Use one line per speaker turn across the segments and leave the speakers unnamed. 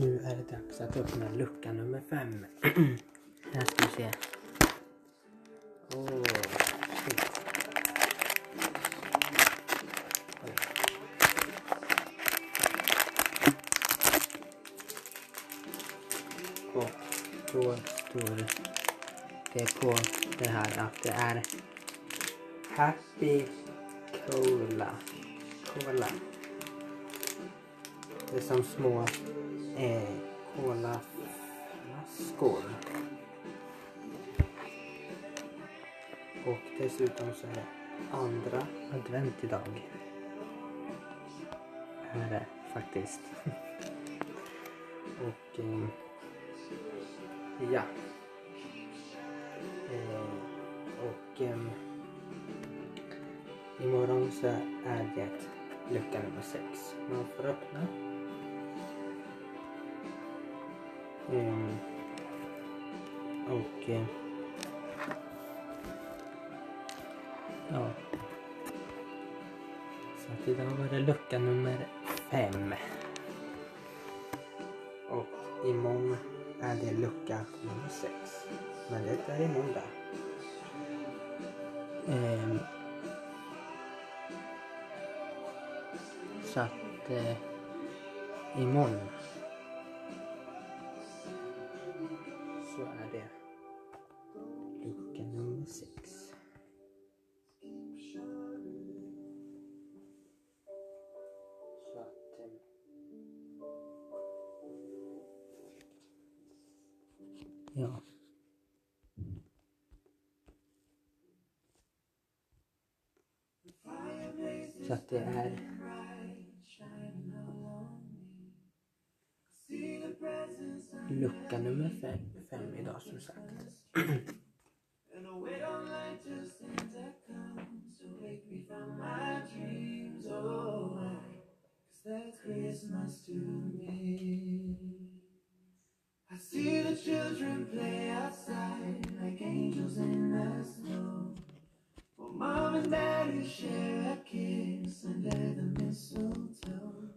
Nu är det dags att öppna lucka nummer fem. Här ska vi se. Oh, shit. Oj. Och då står det på det här att det är Happy Cola. Cola. Det är som små eh, kolaflaskor. Och dessutom så är det andra advent idag. Är det faktiskt. Och eh, ja. Eh, och eh, imorgon så är det lucka nummer sex. Man får öppna. Ehm, och eh, ja. Så att idag var det lucka nummer fem. Och imorgon är det lucka nummer sex. Men det är imorgon där. Ehm, så att eh, imorgon Så att lucka nummer fem, fem idag som sagt.
I see the children play outside like angels in the snow. Mom and daddy share a kiss under the mistletoe.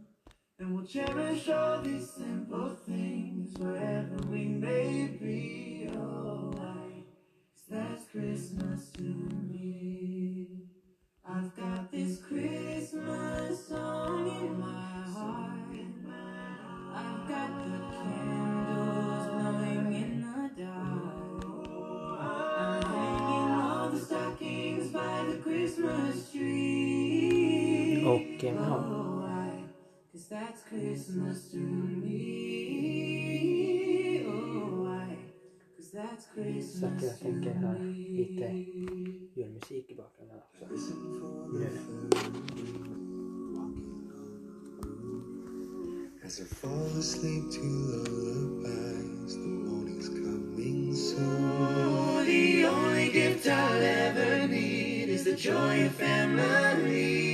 And we'll cherish all these simple things wherever we may be. Oh, why? That's Christmas to me. I've got this Christmas song in my heart. I've got the candles tree.
Och eh, ja,
Oh. Cause that's Christmas to me. Oh, why? Cause that's
så att
Christmas
jag tänker höra lite julmusik i bakgrunden också. Nu.
As I fall asleep to lullabies, the morning's coming soon.
Oh, the only gift I'll ever need is the joy of family.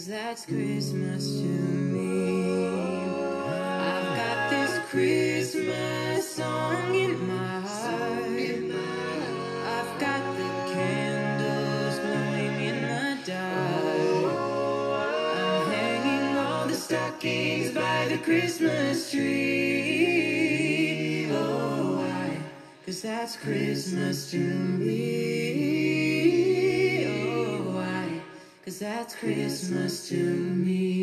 Cause that's Christmas to me. I've got this Christmas song in my heart. I've got the candles glowing in the dark. I'm hanging all the stockings by the Christmas tree. Oh, why? Cause that's Christmas to me. Cause that's Christmas to me.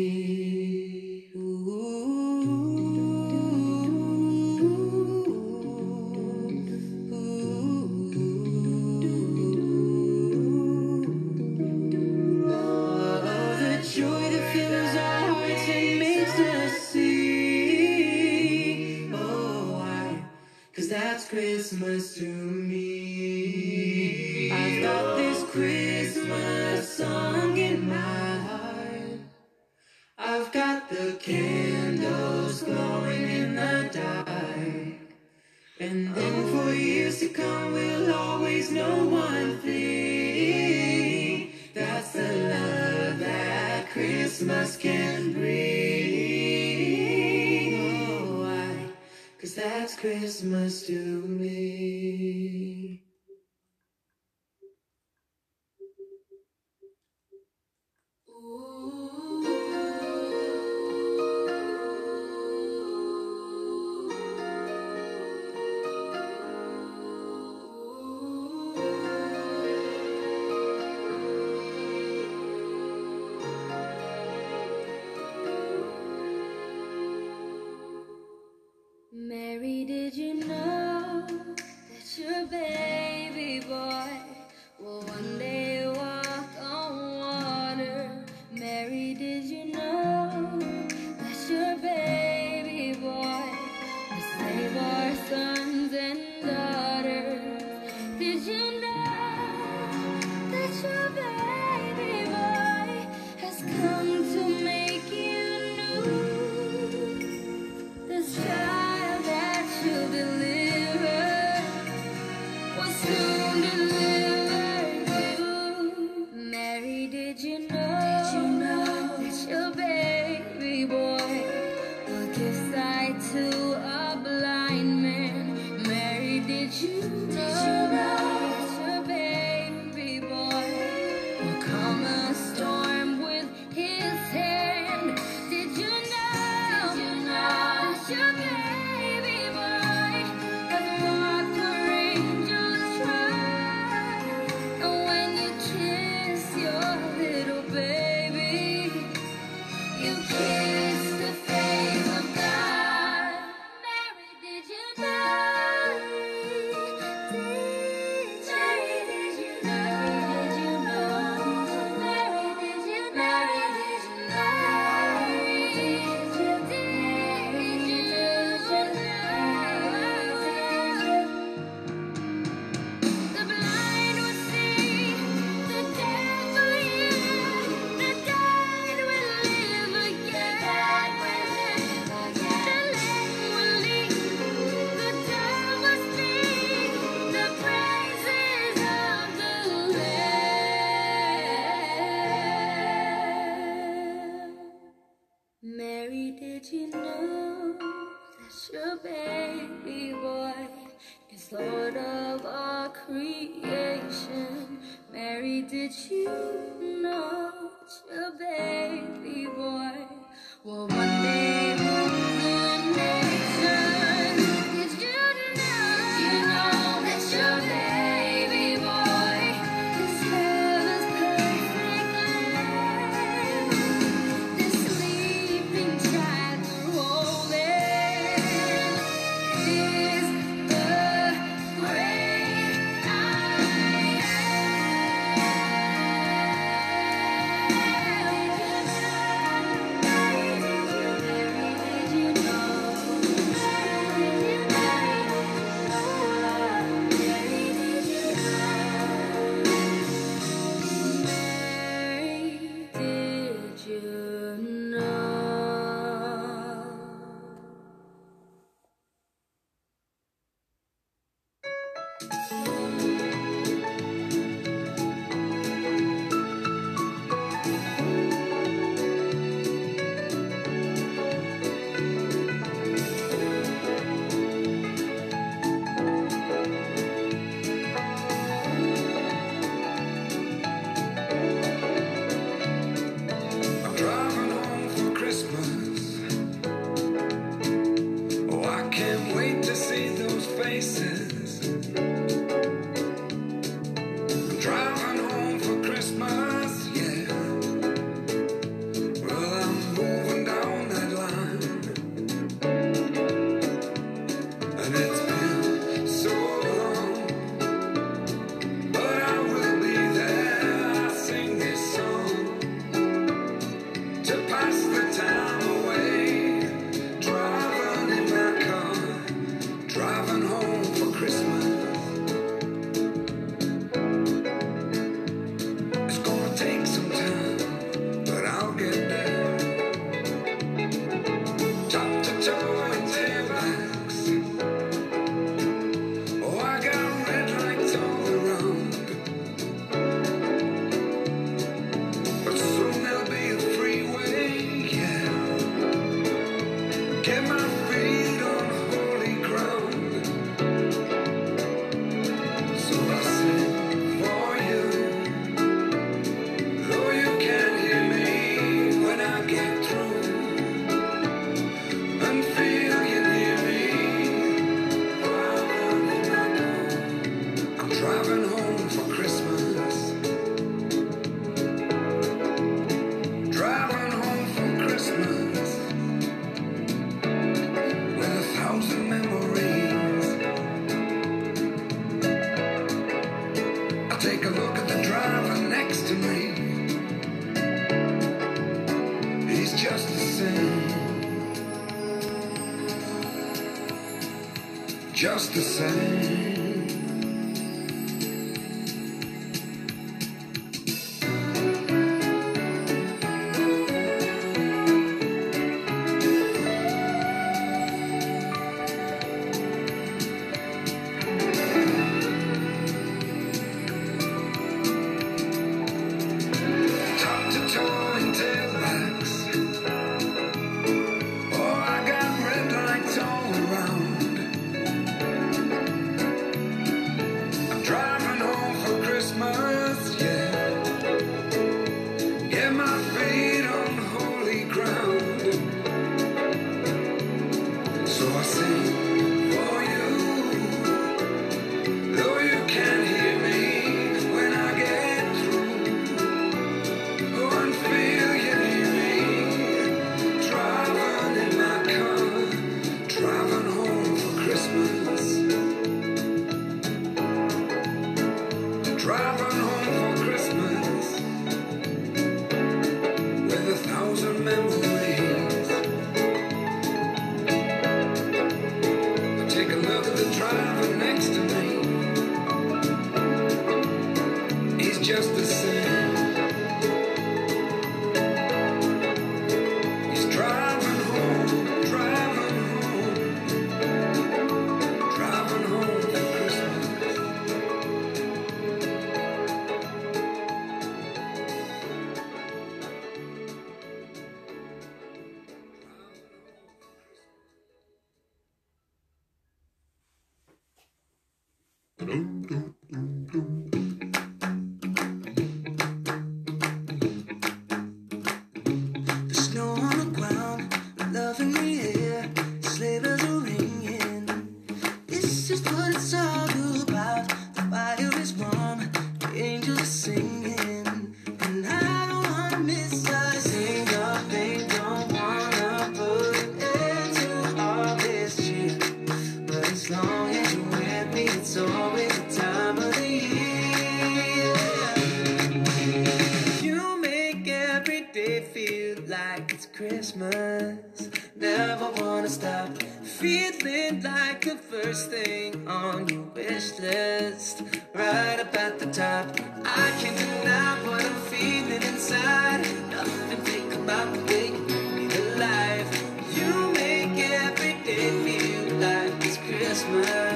Christmas. Never wanna stop feeling like the first thing on your wish list. Right up at the top, I can't deny what I'm feeling inside. Nothing fake about the way you bring me to life. You make every day feel like it's Christmas.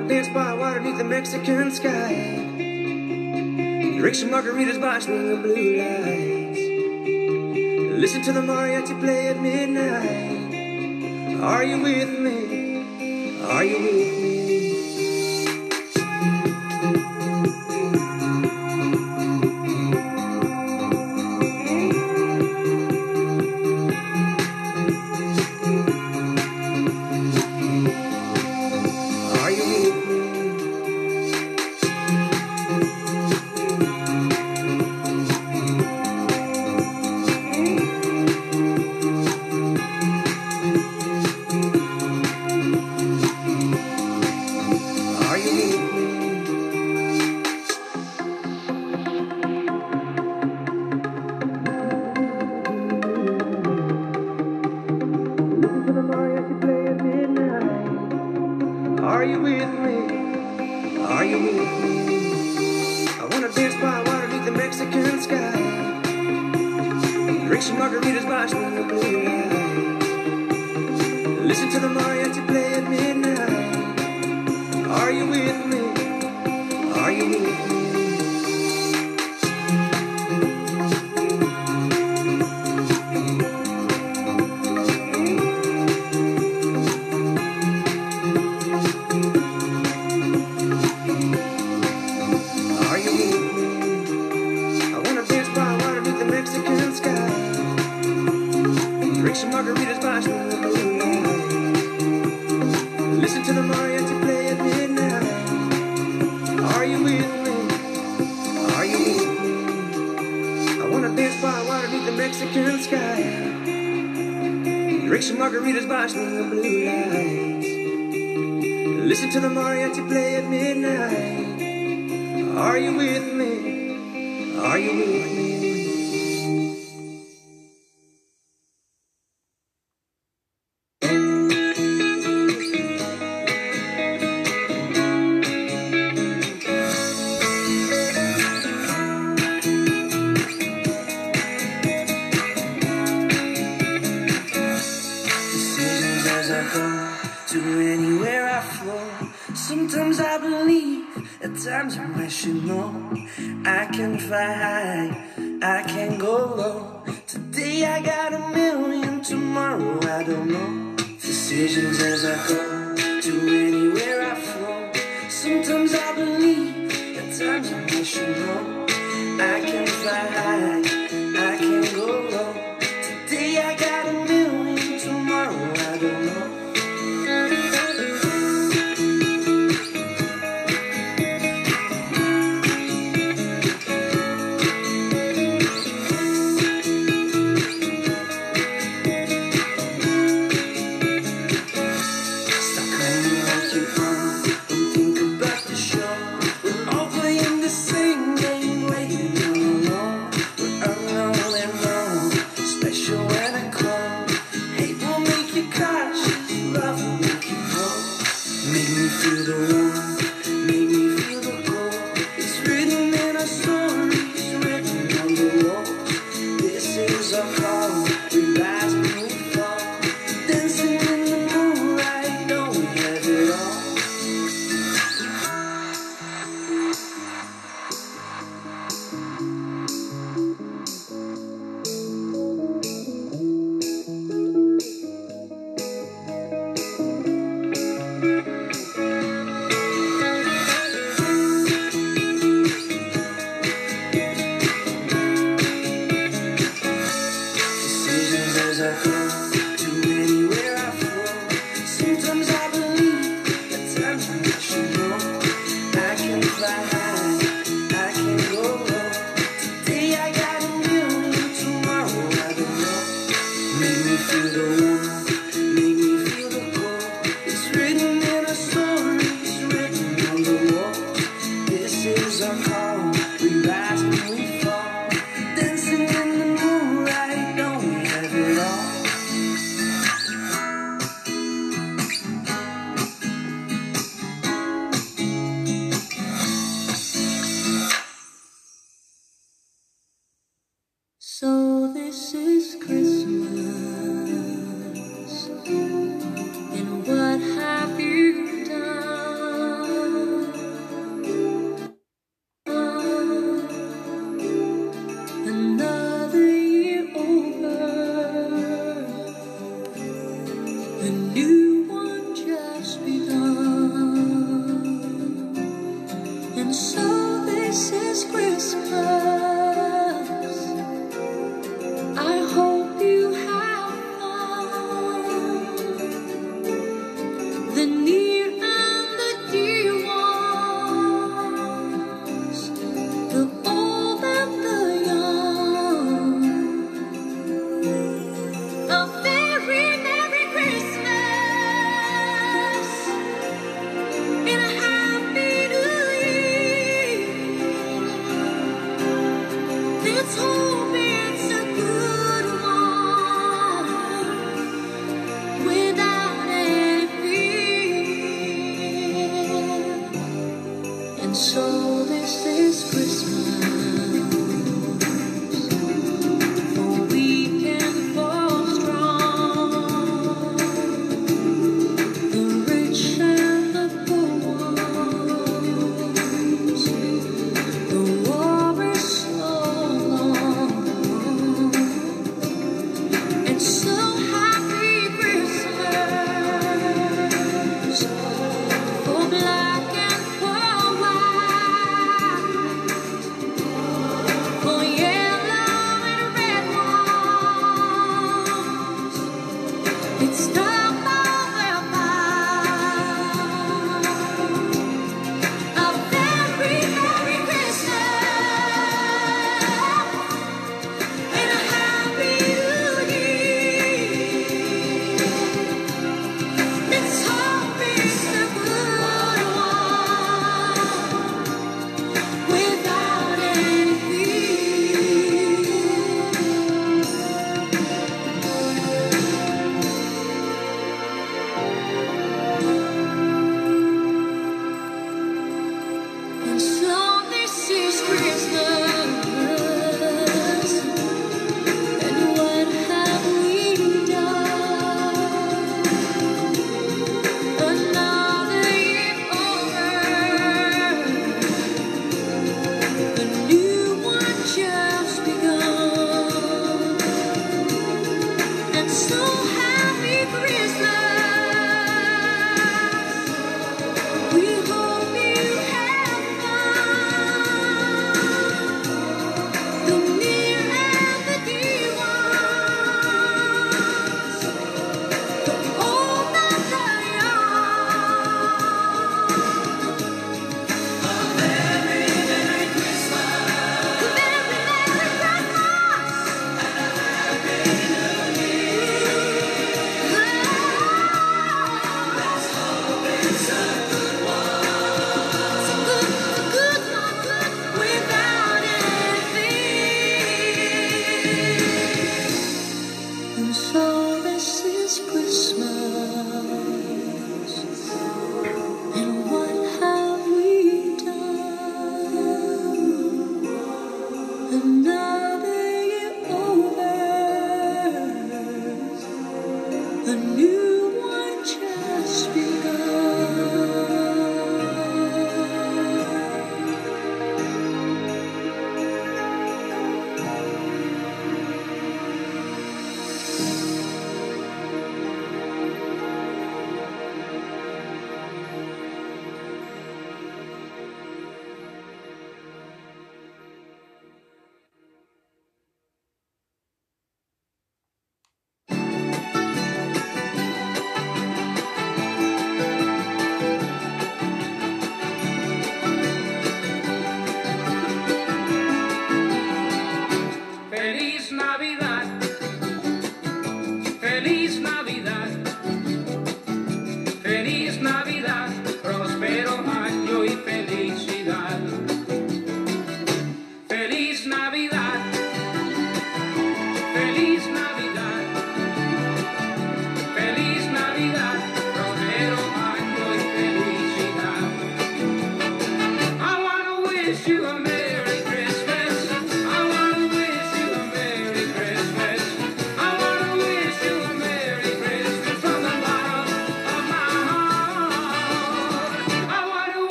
to dance by water beneath the Mexican sky. Drink some margaritas by the blue lights. Listen to the mariachi play at midnight. Are you with me? Are you with me? This by water beneath the Mexican sky. Drink some margaritas by the blue lights. Listen to the mariachi play at midnight. Are you with me? Are you with me?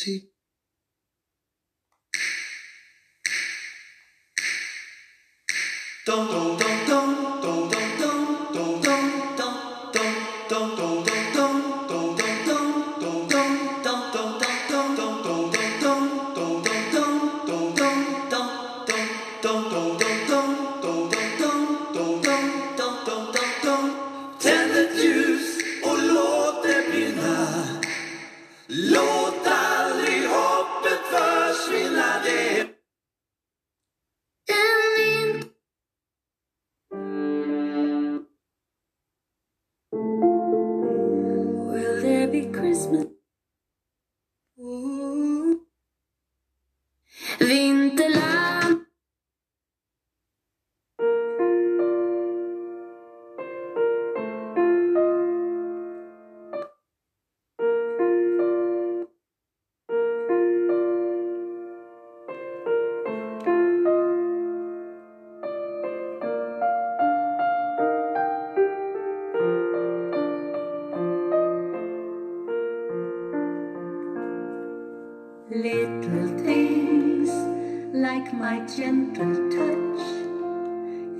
mercy Little things like my gentle touch.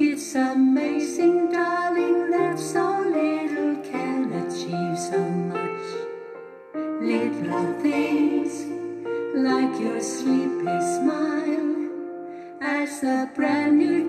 It's amazing, darling, that so little can achieve so much. Little things like your sleepy smile as a brand new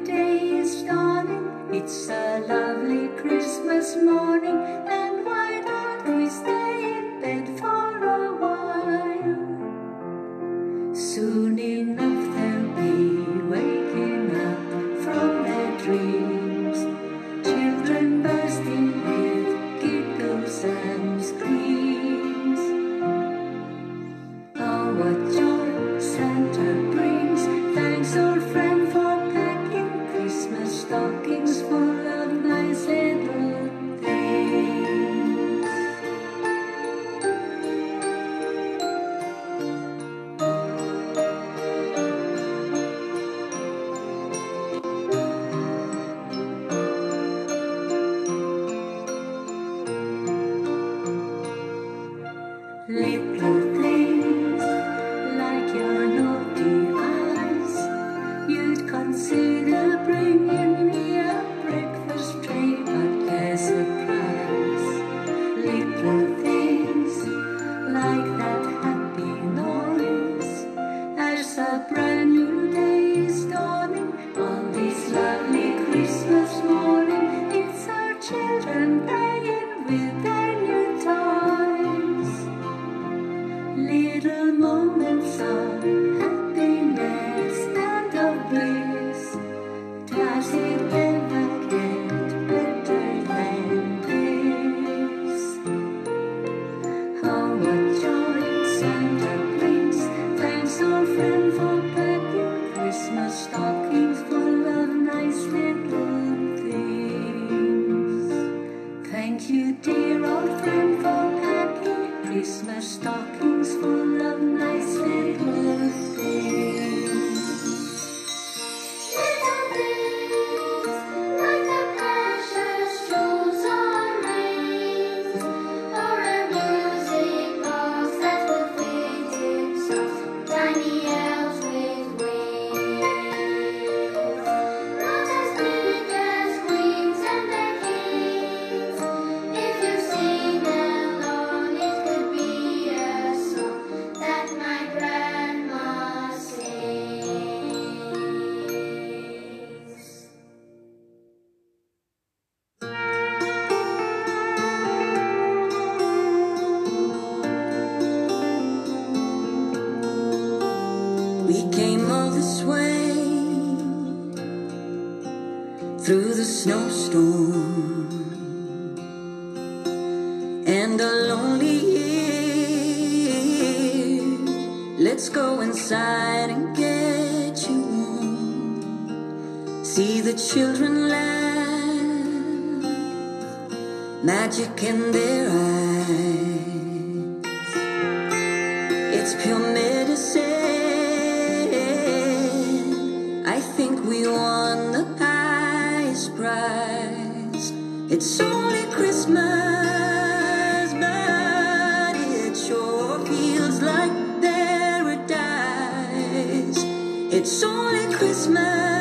It's only Christmas,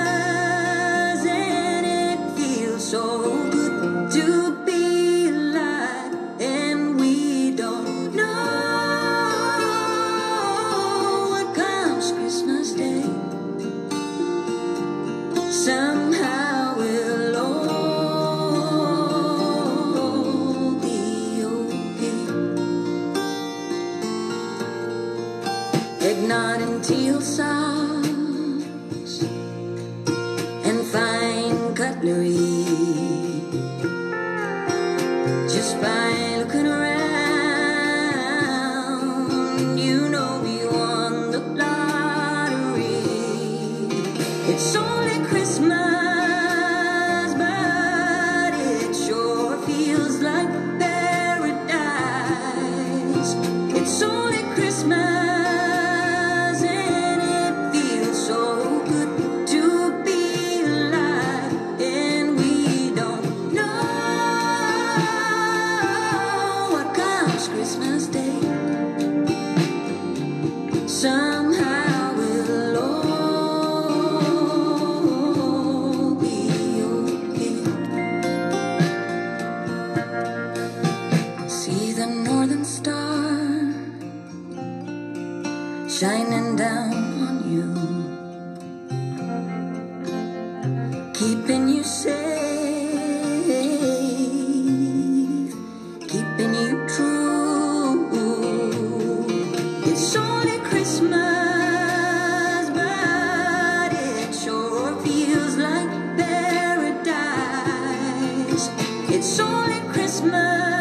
It's only Christmas,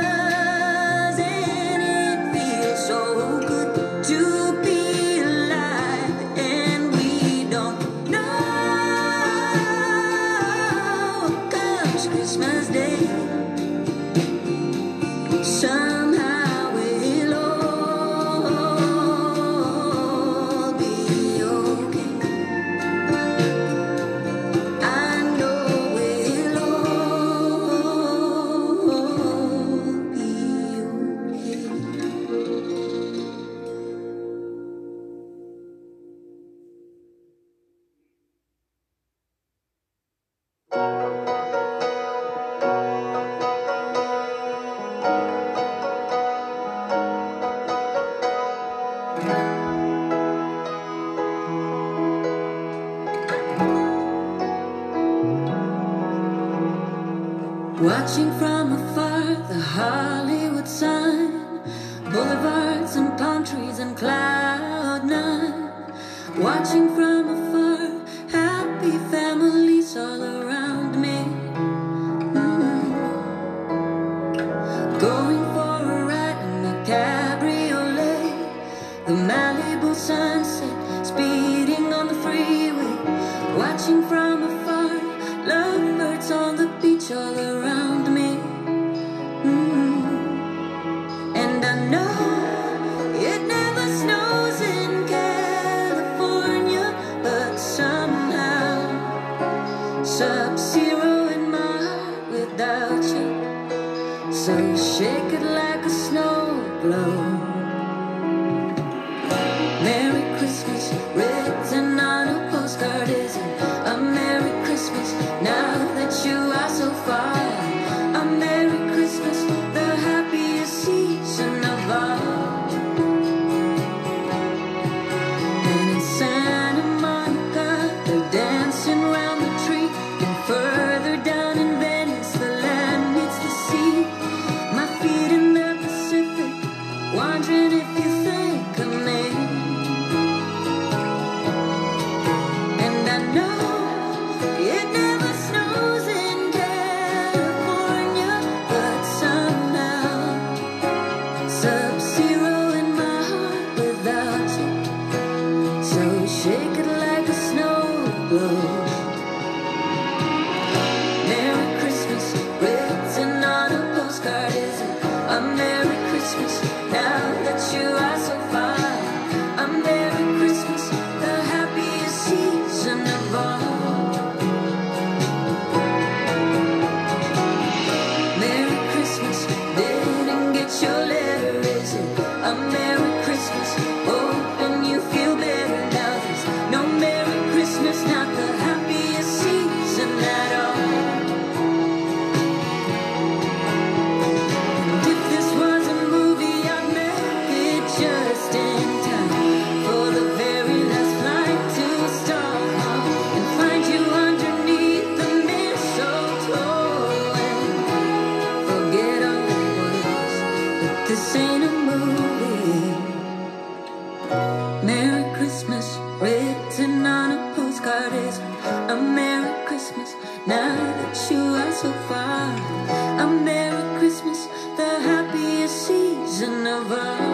over.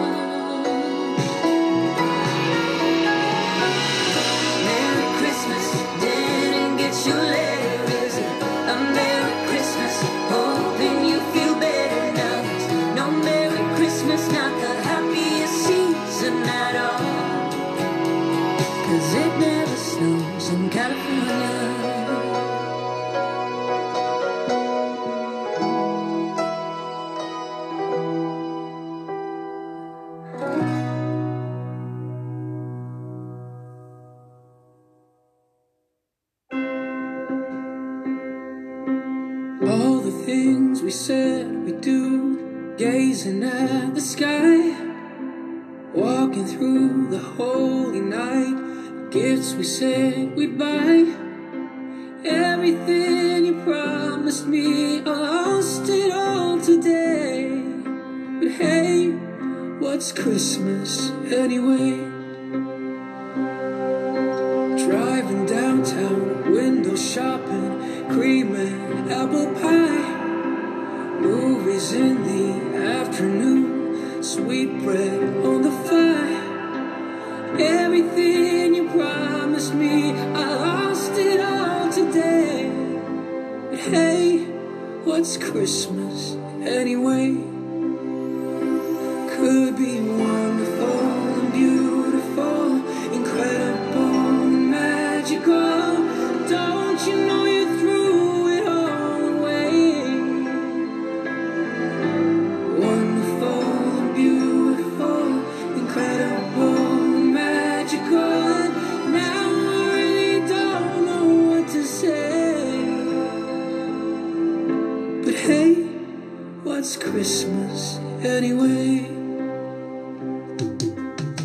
it's Christmas
anyway.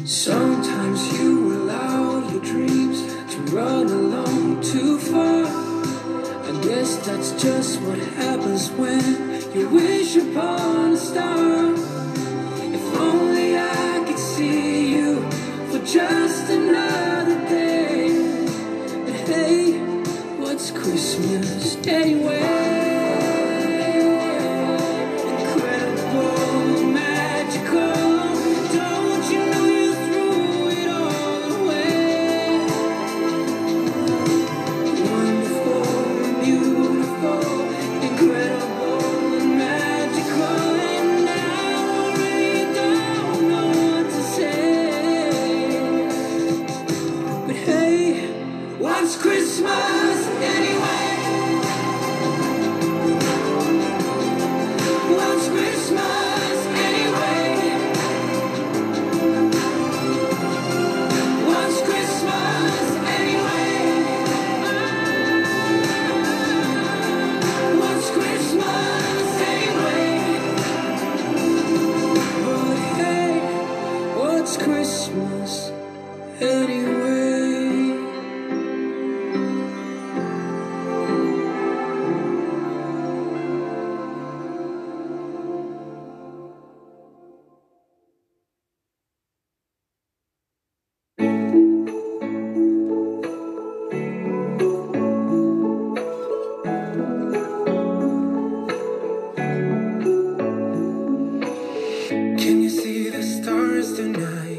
Sometimes you allow your dreams to run along too far. I guess that's just what happens when you wish upon. tonight.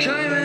Came